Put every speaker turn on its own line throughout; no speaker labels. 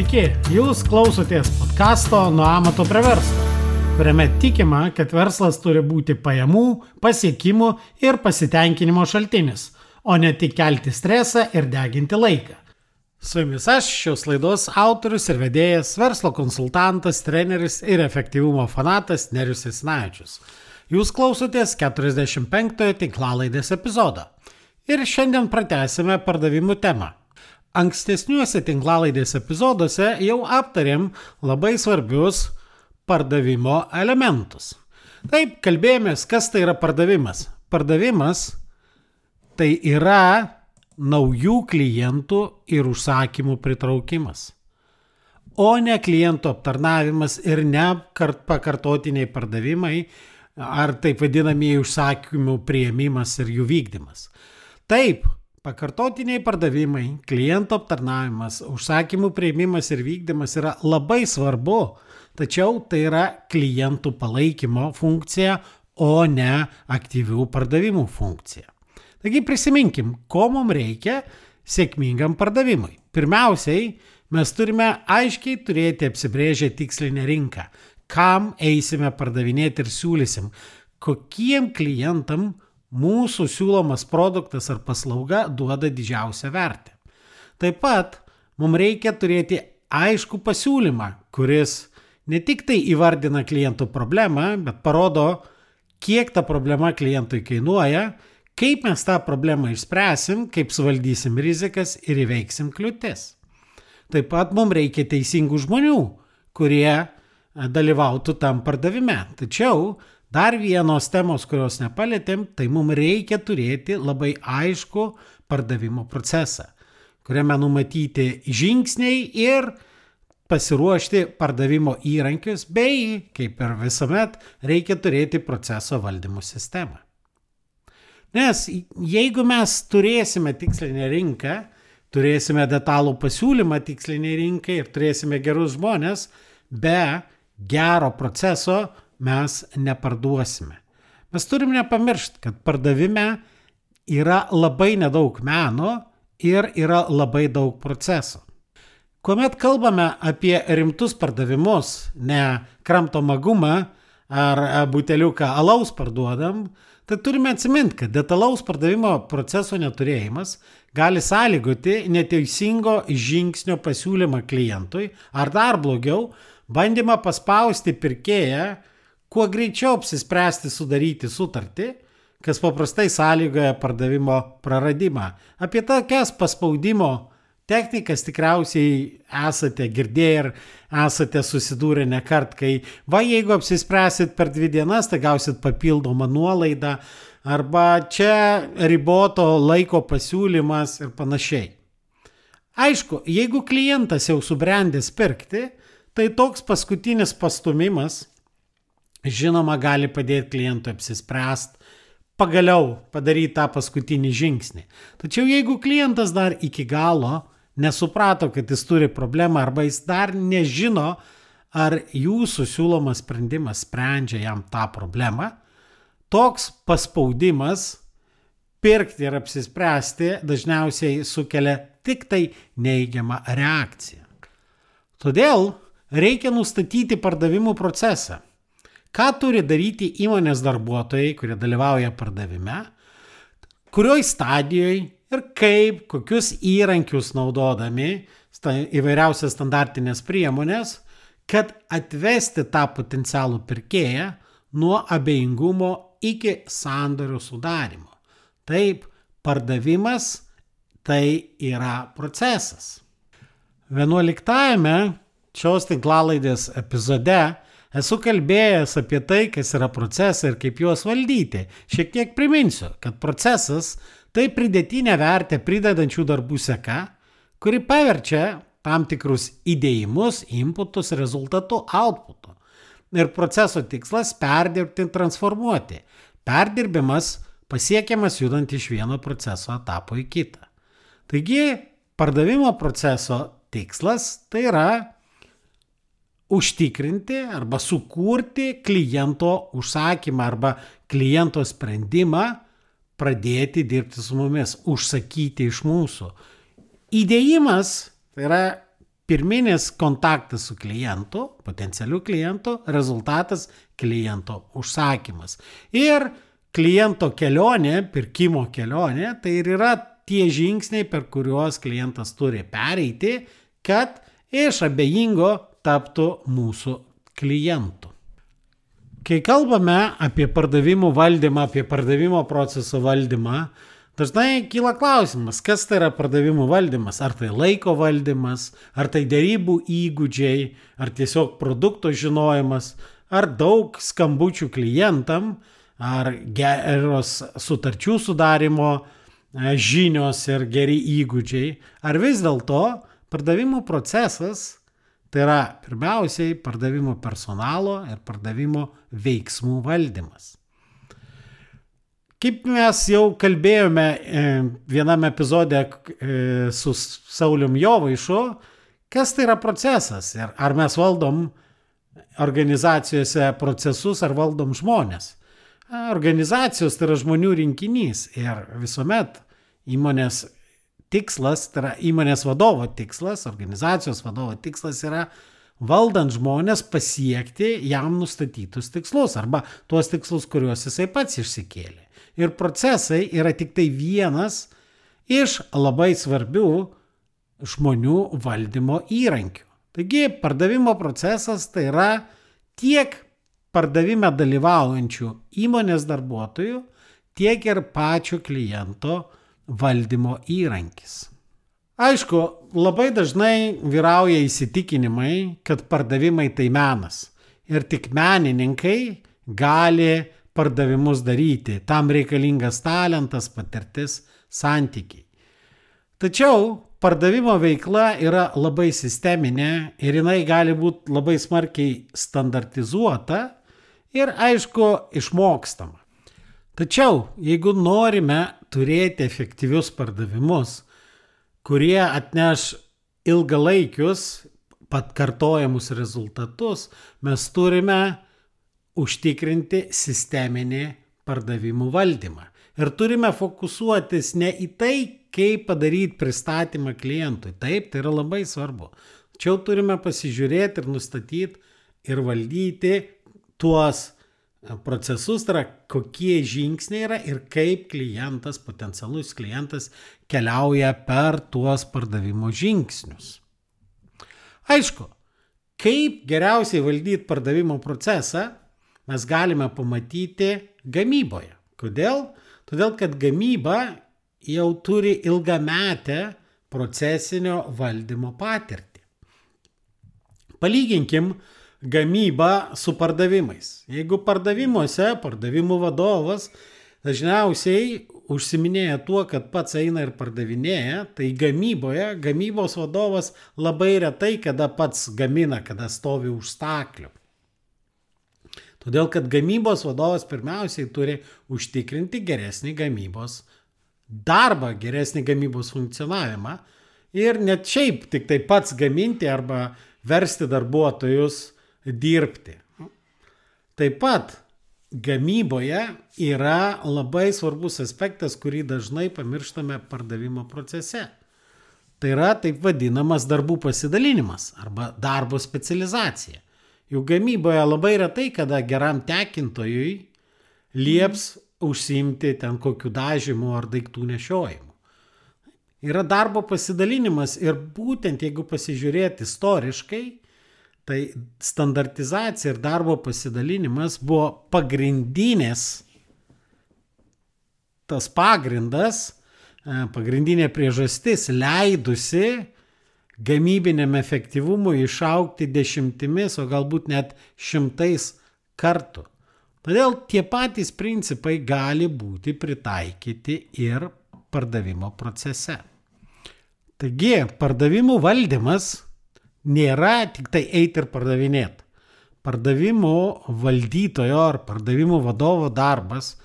Sveiki, jūs klausotės podkasto Nuo amato prie verslo, kuriame tikima, kad verslas turi būti pajamų, pasiekimų ir pasitenkinimo šaltinis, o ne tik kelti stresą ir deginti laiką. Su jumis aš, šios laidos autorius ir vedėjas, verslo konsultantas, treneris ir efektyvumo fanatas Nerius Esnavičius. Jūs klausotės 45-ojo tinklalaidės epizodo. Ir šiandien pratęsime pardavimų temą. Ankstesniuose tinklalaidės epizoduose jau aptarėm labai svarbius pardavimo elementus. Taip, kalbėjomės, kas tai yra pardavimas. Pardavimas tai yra naujų klientų ir užsakymų pritraukimas. O ne klientų aptarnavimas ir ne kart pakartotiniai pardavimai ar taip vadinamieji užsakymų prieimimas ir jų vykdymas. Taip, pakartotiniai pardavimai, klientų aptarnavimas, užsakymų prieimimas ir vykdymas yra labai svarbu, tačiau tai yra klientų palaikymo funkcija, o ne aktyvių pardavimų funkcija. Taigi prisiminkim, ko mums reikia sėkmingam pardavimui. Pirmiausiai, mes turime aiškiai turėti apsibrėžę tikslinę rinką, kam eisime pardavinėti ir siūlysim, kokiem klientam mūsų siūlomas produktas ar paslauga duoda didžiausią vertę. Taip pat mums reikia turėti aišku pasiūlymą, kuris ne tik tai įvardina klientų problemą, bet parodo, kiek ta problema klientui kainuoja Kaip mes tą problemą išspręsim, kaip suvaldysim rizikas ir įveiksim kliūtis. Taip pat mums reikia teisingų žmonių, kurie dalyvautų tam pardavime. Tačiau dar vienos temos, kurios nepalėtėm, tai mums reikia turėti labai aišku pardavimo procesą, kuriame numatyti žingsniai ir pasiruošti pardavimo įrankius, bei, kaip ir visuomet, reikia turėti proceso valdymo sistemą. Nes jeigu mes turėsime tikslinę rinką, turėsime detalų pasiūlymą tiksliniai rinkai ir turėsime gerus žmonės, be gero proceso mes neparduosime. Mes turim nepamiršti, kad pardavime yra labai nedaug meno ir yra labai daug procesų. Kuomet kalbame apie rimtus pardavimus, ne kramtomą gumą ar buteliuką alaus parduodam, Tai turime atsiminti, kad detalaus pardavimo proceso neturėjimas gali sąlygoti neteisingo žingsnio pasiūlymą klientui ar dar blogiau, bandymą paspausti pirkėją, kuo greičiau apsispręsti sudaryti sutartį, kas paprastai sąlygoja pardavimo praradimą. Apie tokias paspaudimo technikas tikriausiai esate girdėję ir esate susidūrę ne kart, kai va jeigu apsispręsit per dvi dienas, tai gausit papildomą nuolaidą arba čia riboto laiko pasiūlymas ir panašiai. Aišku, jeigu klientas jau subrendęs pirkti, tai toks paskutinis pastumimas, žinoma, gali padėti klientui apsispręsti pagaliau padaryti tą paskutinį žingsnį. Tačiau jeigu klientas dar iki galo nesuprato, kad jis turi problemą arba jis dar nežino, ar jūsų siūlomas sprendimas sprendžia jam tą problemą, toks paspaudimas pirkti ir apsispręsti dažniausiai sukelia tik tai neigiamą reakciją. Todėl reikia nustatyti pardavimų procesą. Ką turi daryti įmonės darbuotojai, kurie dalyvauja pardavime, kurioj stadijoje ir kaip, kokius įrankius naudodami, įvairiausias standartinės priemonės, kad atvesti tą potencialų pirkėją nuo abejingumo iki sandorio sudarimo. Taip, pardavimas tai yra procesas. 11 šios tinklalaidės epizode esu kalbėjęs apie tai, kas yra procesai ir kaip juos valdyti. Šiek tiek priminsiu, kad procesas Tai pridėtinė vertė pridedančių darbų seka, kuri paverčia tam tikrus įdėjimus, inputus rezultatų outputu. Ir proceso tikslas - perdirbti ir transformuoti. Perdirbimas pasiekiamas judant iš vieno proceso etapo į kitą. Taigi, pardavimo proceso tikslas tai yra užtikrinti arba sukurti kliento užsakymą arba kliento sprendimą, pradėti dirbti su mumis, užsakyti iš mūsų. Įdėjimas tai yra pirminis kontaktas su klientu, potencialiu klientu, rezultatas kliento užsakymas. Ir kliento kelionė, pirkimo kelionė, tai ir yra tie žingsniai, per kuriuos klientas turi pereiti, kad iš abejingo taptų mūsų klientų. Kai kalbame apie pardavimų valdymą, apie pardavimo proceso valdymą, dažnai kyla klausimas, kas tai yra pardavimų valdymas. Ar tai laiko valdymas, ar tai dėrybų įgūdžiai, ar tiesiog produkto žinojimas, ar daug skambučių klientam, ar geros sutarčių sudarimo e, žinios ir geri įgūdžiai, ar vis dėlto pardavimo procesas tai yra pirmiausiai pardavimo personalo ir pardavimo veiksmų valdymas. Kaip mes jau kalbėjome e, viename epizode e, su Saulium Jovaišu, kas tai yra procesas ir ar mes valdom organizacijose procesus ar valdom žmonės. Organizacijos tai yra žmonių rinkinys ir visuomet įmonės tikslas, tai yra įmonės vadovo tikslas, organizacijos vadovo tikslas yra valdant žmonės pasiekti jam nustatytus tikslus arba tuos tikslus, kuriuos jisai pats išsikėlė. Ir procesai yra tik tai vienas iš labai svarbių žmonių valdymo įrankių. Taigi pardavimo procesas tai yra tiek pardavime dalyvaujančių įmonės darbuotojų, tiek ir pačio kliento valdymo įrankis. Aišku, labai dažnai vyrauja įsitikinimai, kad pardavimai tai menas ir tik menininkai gali pardavimus daryti, tam reikalingas talentas, patirtis, santykiai. Tačiau pardavimo veikla yra labai sisteminė ir jinai gali būti labai smarkiai standartizuota ir aišku išmokstama. Tačiau, jeigu norime turėti efektyvius pardavimus, kurie atneš ilgalaikius, pat kartojamus rezultatus, mes turime užtikrinti sisteminį pardavimų valdymą. Ir turime fokusuotis ne į tai, kaip padaryti pristatymą klientui. Taip, tai yra labai svarbu. Tačiau turime pasižiūrėti ir nustatyti ir valdyti tuos procesus, tai yra kokie žingsniai yra ir kaip klientas, potencialus klientas keliauja per tuos pardavimo žingsnius. Aišku, kaip geriausiai valdyti pardavimo procesą mes galime pamatyti gamyboje. Kodėl? Todėl, kad gamyba jau turi ilgametę procesinio valdymo patirtį. Palyginkim, gamybą su pardavimais. Jeigu pardavimuose pardavimų vadovas dažniausiai užsiminėja tuo, kad pats eina ir pardavinėja, tai gamyboje gamybos vadovas labai retai kada pats gamina, kada stovi už staklių. Todėl, kad gamybos vadovas pirmiausiai turi užtikrinti geresnį gamybos darbą, geresnį gamybos funkcionavimą ir net šiaip tik tai pats gaminti arba versti darbuotojus dirbti. Taip pat gamyboje yra labai svarbus aspektas, kurį dažnai pamirštame pardavimo procese. Tai yra taip vadinamas darbų pasidalinimas arba darbo specializacija. Juk gamyboje labai retai, kada geram tekintojui lieps užsiimti ten kokiu dažymu ar daiktų nešiojimu. Yra darbo pasidalinimas ir būtent jeigu pasižiūrėti istoriškai, Tai standartizacija ir darbo pasidalinimas buvo pagrindinės, tas pagrindas, e, pagrindinė priežastis leidusi gamybiniam efektyvumui išaukti dešimtimis, o galbūt net šimtais kartų. Todėl tie patys principai gali būti pritaikyti ir pardavimo procese. Taigi, pardavimų valdymas nėra tik tai eiti ir pardavinėti. Pardavimų valdytojo ar pardavimų vadovo darbas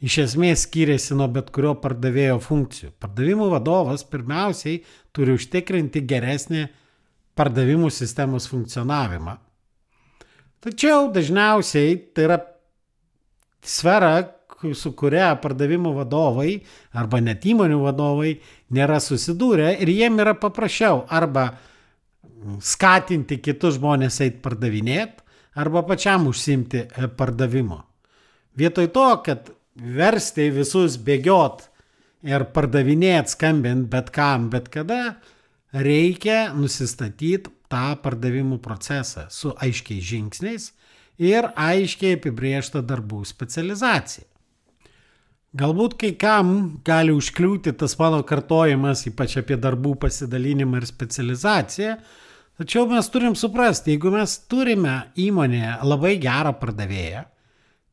iš esmės skiriasi nuo bet kurio pardavėjo funkcijų. Pardavimų vadovas pirmiausiai turi užtikrinti geresnį pardavimų sistemos funkcionavimą. Tačiau dažniausiai tai yra sfera, su kuria pardavimų vadovai arba net įmonių vadovai nėra susidūrę ir jiem yra paprasčiau arba skatinti kitus žmonės eiti pardavinėti arba pačiam užsimti e, pardavimo. Vietoj to, kad versti visus bėgiot ir pardavinėti, skambint bet kam, bet kada, reikia nusistatyti tą pardavimų procesą su aiškiais žingsniais ir aiškiai apibriešta darbų specializacija. Galbūt kai kam gali užkliūti tas mano kartojimas, ypač apie darbų pasidalinimą ir specializaciją, tačiau mes turim suprasti, jeigu mes turime įmonėje labai gerą pardavėją,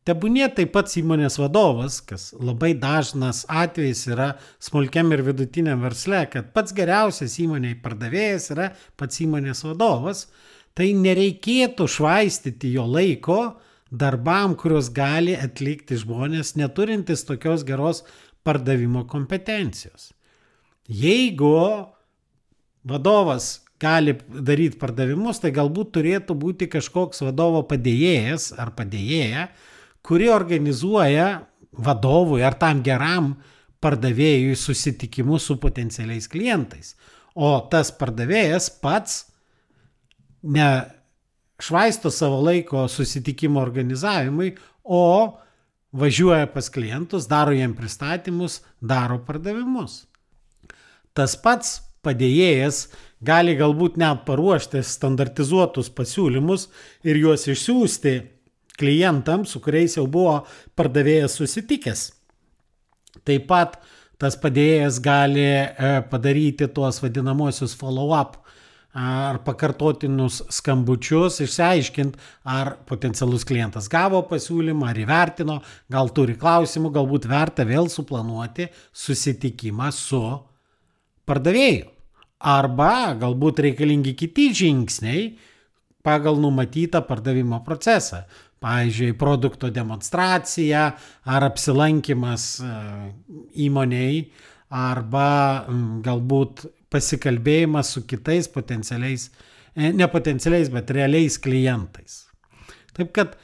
Tebūnė taip pat įmonės vadovas, kas labai dažnas atvejis yra smulkiam ir vidutiniam versle, kad pats geriausias įmonėje pardavėjas yra pats įmonės vadovas, tai nereikėtų švaistyti jo laiko darbam, kuriuos gali atlikti žmonės neturintys tokios geros pardavimo kompetencijos. Jeigu vadovas gali daryti pardavimus, tai galbūt turėtų būti kažkoks vadovo padėjėjas ar padėjėja, kuri organizuoja vadovui ar tam geram pardavėjui susitikimus su potencialiais klientais. O tas pardavėjas pats ne švaisto savo laiko susitikimo organizavimui, o važiuoja pas klientus, daro jiem pristatymus, daro pardavimus. Tas pats padėjėjas gali galbūt net paruošti standartizuotus pasiūlymus ir juos išsiųsti klientams, su kuriais jau buvo pardavėjas susitikęs. Taip pat tas padėjėjas gali e, padaryti tuos vadinamosius follow-up ar pakartotinus skambučius, išsiaiškinti, ar potencialus klientas gavo pasiūlymą, ar įvertino, gal turi klausimų, galbūt verta vėl suplanuoti susitikimą su pardavėju. Arba galbūt reikalingi kiti žingsniai pagal numatytą pardavimo procesą. Pavyzdžiui, produkto demonstracija ar apsilankimas e, įmoniai arba galbūt pasikalbėjimas su kitais potencialiais, e, ne potencialiais, bet realiais klientais. Taip kad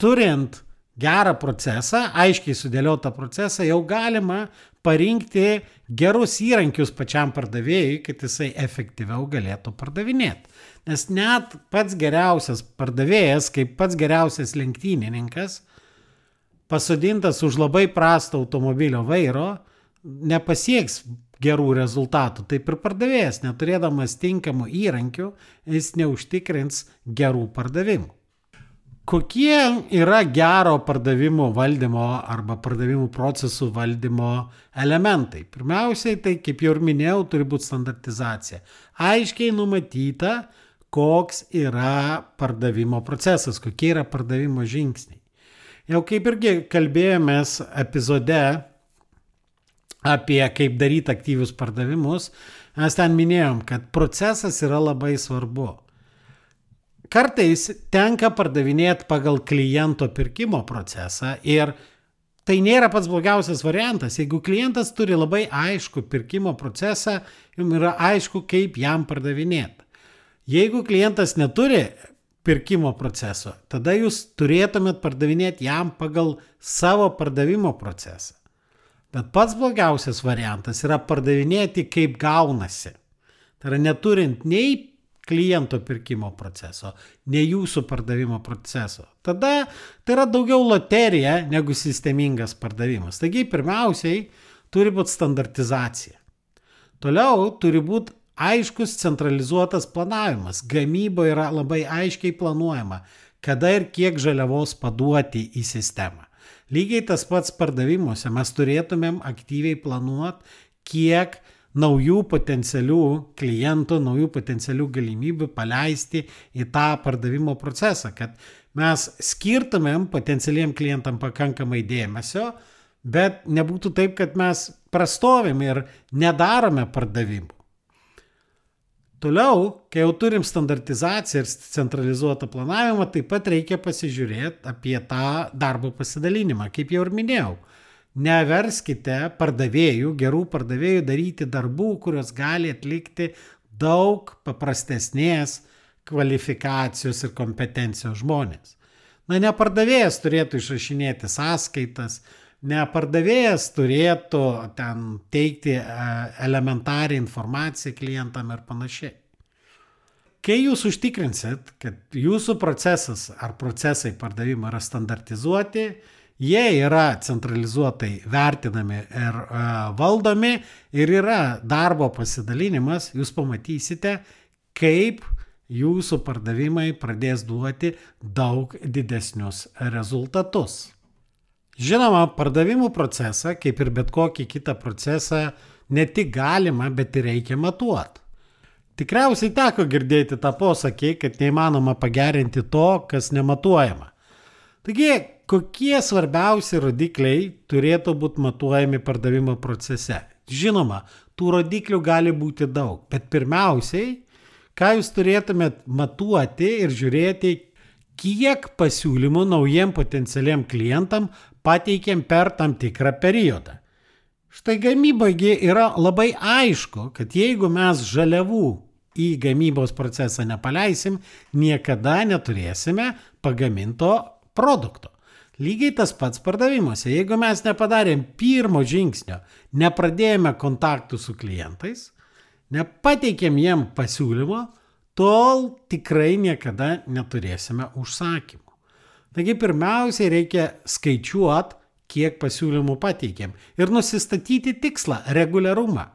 turint gerą procesą, aiškiai sudėliotą procesą, jau galima parinkti gerus įrankius pačiam pardavėjui, kad jisai efektyviau galėtų pardavinėti. Nes net pats geriausias pardavėjas, kaip pats geriausias lenktynininkas, pasodintas už labai prastą automobilio vairo, nepasieks gerų rezultatų. Taip ir pardavėjas, neturėdamas tinkamų įrankių, jis neužtikrins gerų pardavimų. Kokie yra gero pardavimų valdymo arba pardavimų procesų valdymo elementai? Pirmiausiai, tai kaip jau ir minėjau, turi būti standartizacija. Aiškiai numatyta, koks yra pardavimo procesas, kokie yra pardavimo žingsniai. Jau kaip irgi kalbėjomės epizode apie kaip daryti aktyvius pardavimus, mes ten minėjom, kad procesas yra labai svarbu. Kartais tenka pardavinėti pagal kliento pirkimo procesą ir tai nėra pats blogiausias variantas. Jeigu klientas turi labai aišku pirkimo procesą, jums yra aišku, kaip jam pardavinėti. Jeigu klientas neturi pirkimo proceso, tada jūs turėtumėt pardavinėti jam pagal savo pardavimo procesą. Bet pats blogiausias variantas yra pardavinėti kaip gaunasi. Tai yra neturint nei kliento pirkimo proceso, ne jūsų pardavimo proceso. Tada tai yra daugiau loterija negu sistemingas pardavimas. Taigi pirmiausiai turi būti standartizacija. Toliau turi būti aiškus centralizuotas planavimas. Gamyba yra labai aiškiai planuojama, kada ir kiek žaliavos paduoti į sistemą. Lygiai tas pats pardavimuose mes turėtumėm aktyviai planuoti, kiek naujų potencialių klientų, naujų potencialių galimybių paleisti į tą pardavimo procesą, kad mes skirtumėm potencialiem klientam pakankamai dėmesio, bet nebūtų taip, kad mes prastovim ir nedarome pardavimų. Toliau, kai jau turim standartizaciją ir centralizuotą planavimą, taip pat reikia pasižiūrėti apie tą darbo pasidalinimą, kaip jau ir minėjau Neverskite pardavėjų, gerų pardavėjų daryti darbų, kuriuos gali atlikti daug paprastesnės kvalifikacijos ir kompetencijos žmonės. Na, ne pardavėjas turėtų išrašinėti sąskaitas, ne pardavėjas turėtų ten teikti e, elementarią informaciją klientam ir panašiai. kai jūs užtikrinsit, kad jūsų procesas ar procesai pardavimo yra standartizuoti, jie yra centralizuotai vertinami ir uh, valdomi ir yra darbo pasidalinimas, jūs pamatysite, kaip jūsų pardavimai pradės duoti daug didesnius rezultatus. Žinoma, pardavimų procesą, kaip ir bet kokį kitą procesą, ne tik galima, bet ir reikia matuoti. Tikriausiai teko girdėti tą posakį, kad neįmanoma pagerinti to, kas nematuojama. Taigi, kokie svarbiausi rodikliai turėtų būti matuojami pardavimo procese? Žinoma, tų rodiklių gali būti daug, bet pirmiausiai, ką jūs turėtumėt matuoti ir žiūrėti, kiek pasiūlymų naujiem potencialiam klientam pateikėm per tam tikrą periodą. Štai gamybogi yra labai aišku, kad jeigu mes žaliavų į gamybos procesą nepaleisim, niekada neturėsime pagaminto produkto. Lygiai tas pats pardavimuose. Jeigu mes nepadarėm pirmo žingsnio, nepradėjome kontaktų su klientais, nepateikėm jiem pasiūlymo, tol tikrai niekada neturėsime užsakymų. Taigi pirmiausiai reikia skaičiuoti, kiek pasiūlymų pateikėm ir nusistatyti tikslą - reguliarumą.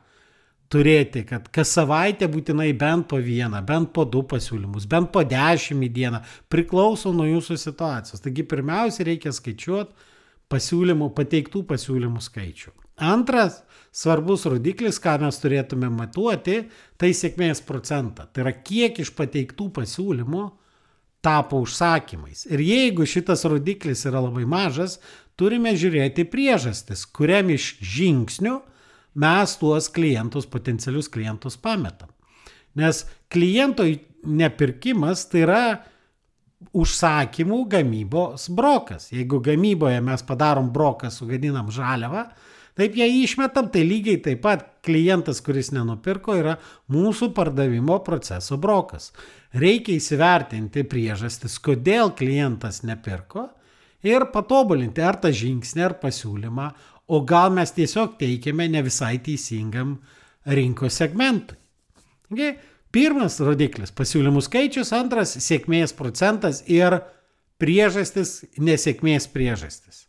Turėti, kad kas savaitę būtinai bent po vieną, bent po du pasiūlymus, bent po dešimt į dieną, priklauso nuo jūsų situacijos. Taigi pirmiausia reikia skaičiuoti pasiūlymų, pateiktų pasiūlymų skaičių. Antras svarbus rodiklis, ką mes turėtume matuoti, tai sėkmės procentą. Tai yra kiek iš pateiktų pasiūlymų tapo užsakymais. Ir jeigu šitas rodiklis yra labai mažas, turime žiūrėti priežastis, kuriam iš žingsnių mes tuos klientus, potencialius klientus pametam. Nes kliento nepirkimas tai yra užsakymų gamybos brokas. Jeigu gamyboje mes padarom broką, sugadinam žaliavą, taip ją išmetam, tai lygiai taip pat klientas, kuris nenupirko, yra mūsų pardavimo proceso brokas. Reikia įsivertinti priežastis, kodėl klientas nepirko ir patobulinti ar tą žingsnį, ar pasiūlymą, o gal mes tiesiog teikiame ne visai teisingam rinkos segmentui. Taigi, pirmas rodiklis - pasiūlymų skaičius, antras - sėkmės procentas ir priežastis, nesėkmės priežastis.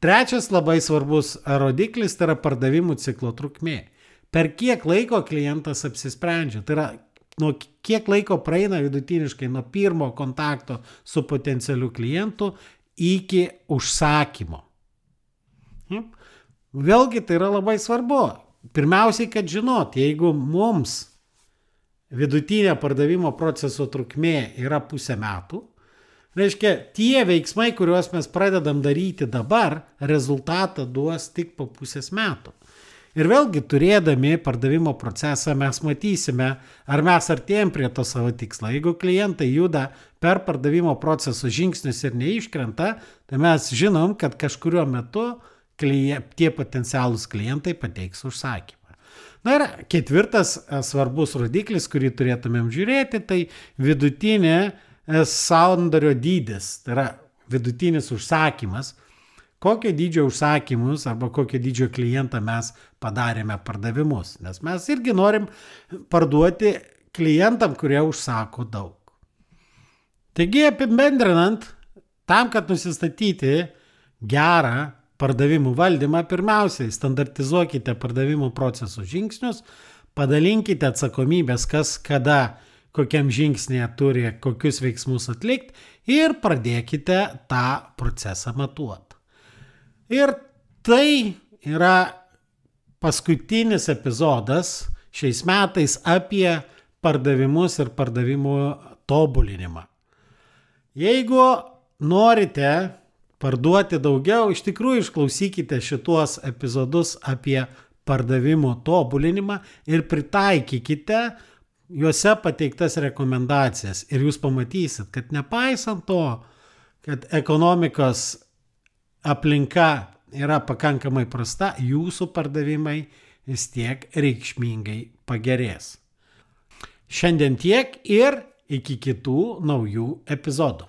Trečias labai svarbus rodiklis tai yra pardavimų ciklo trukmė. Per kiek laiko klientas apsisprendžia. Tai yra, nuo kiek laiko praeina vidutiniškai nuo pirmo kontakto su potencialiu klientu iki užsakymo. Hm? Vėlgi tai yra labai svarbu. Pirmiausiai, kad žinot, jeigu mums vidutinė pardavimo proceso trukmė yra pusę metų, Reiškia, tie veiksmai, kuriuos mes pradedam daryti dabar, rezultatą duos tik po pusės metų. Ir vėlgi, turėdami pardavimo procesą, mes matysime, ar mes artėjom prie to savo tikslo. Jeigu klientai juda per pardavimo proceso žingsnius ir neiškrenta, tai mes žinom, kad kažkurio metu klient, tie potencialūs klientai pateiks užsakymą. Na ir ketvirtas e, svarbus rodiklis, kurį turėtumėm žiūrėti, tai vidutinė sandario dydis, tai yra vidutinis užsakymas, kokio dydžio užsakymus arba kokio dydžio klientą mes padarėme pardavimus. Nes mes irgi norim parduoti klientam, kurie užsako daug. Taigi apibendrinant, tam, kad nusistatyti gerą pardavimų valdymą, pirmiausiai standartizuokite pardavimų proceso žingsnius, padalinkite atsakomybės, kas kada kokiam žingsnėje turi kokius veiksmus atlikti ir pradėkite tą procesą matuoti. Ir tai yra paskutinis epizodas šiais metais apie pardavimus ir pardavimų tobulinimą. Jeigu norite parduoti daugiau, iš tikrųjų išklausykite šituos epizodus apie pardavimo tobulinimą ir pritaikykite juose pateiktas rekomendacijas ir jūs pamatysit, kad nepaisant to, kad ekonomikos aplinka yra pakankamai prasta, jūsų pardavimai vis tiek reikšmingai pagerės. Šiandien tiek ir iki kitų naujų epizodų.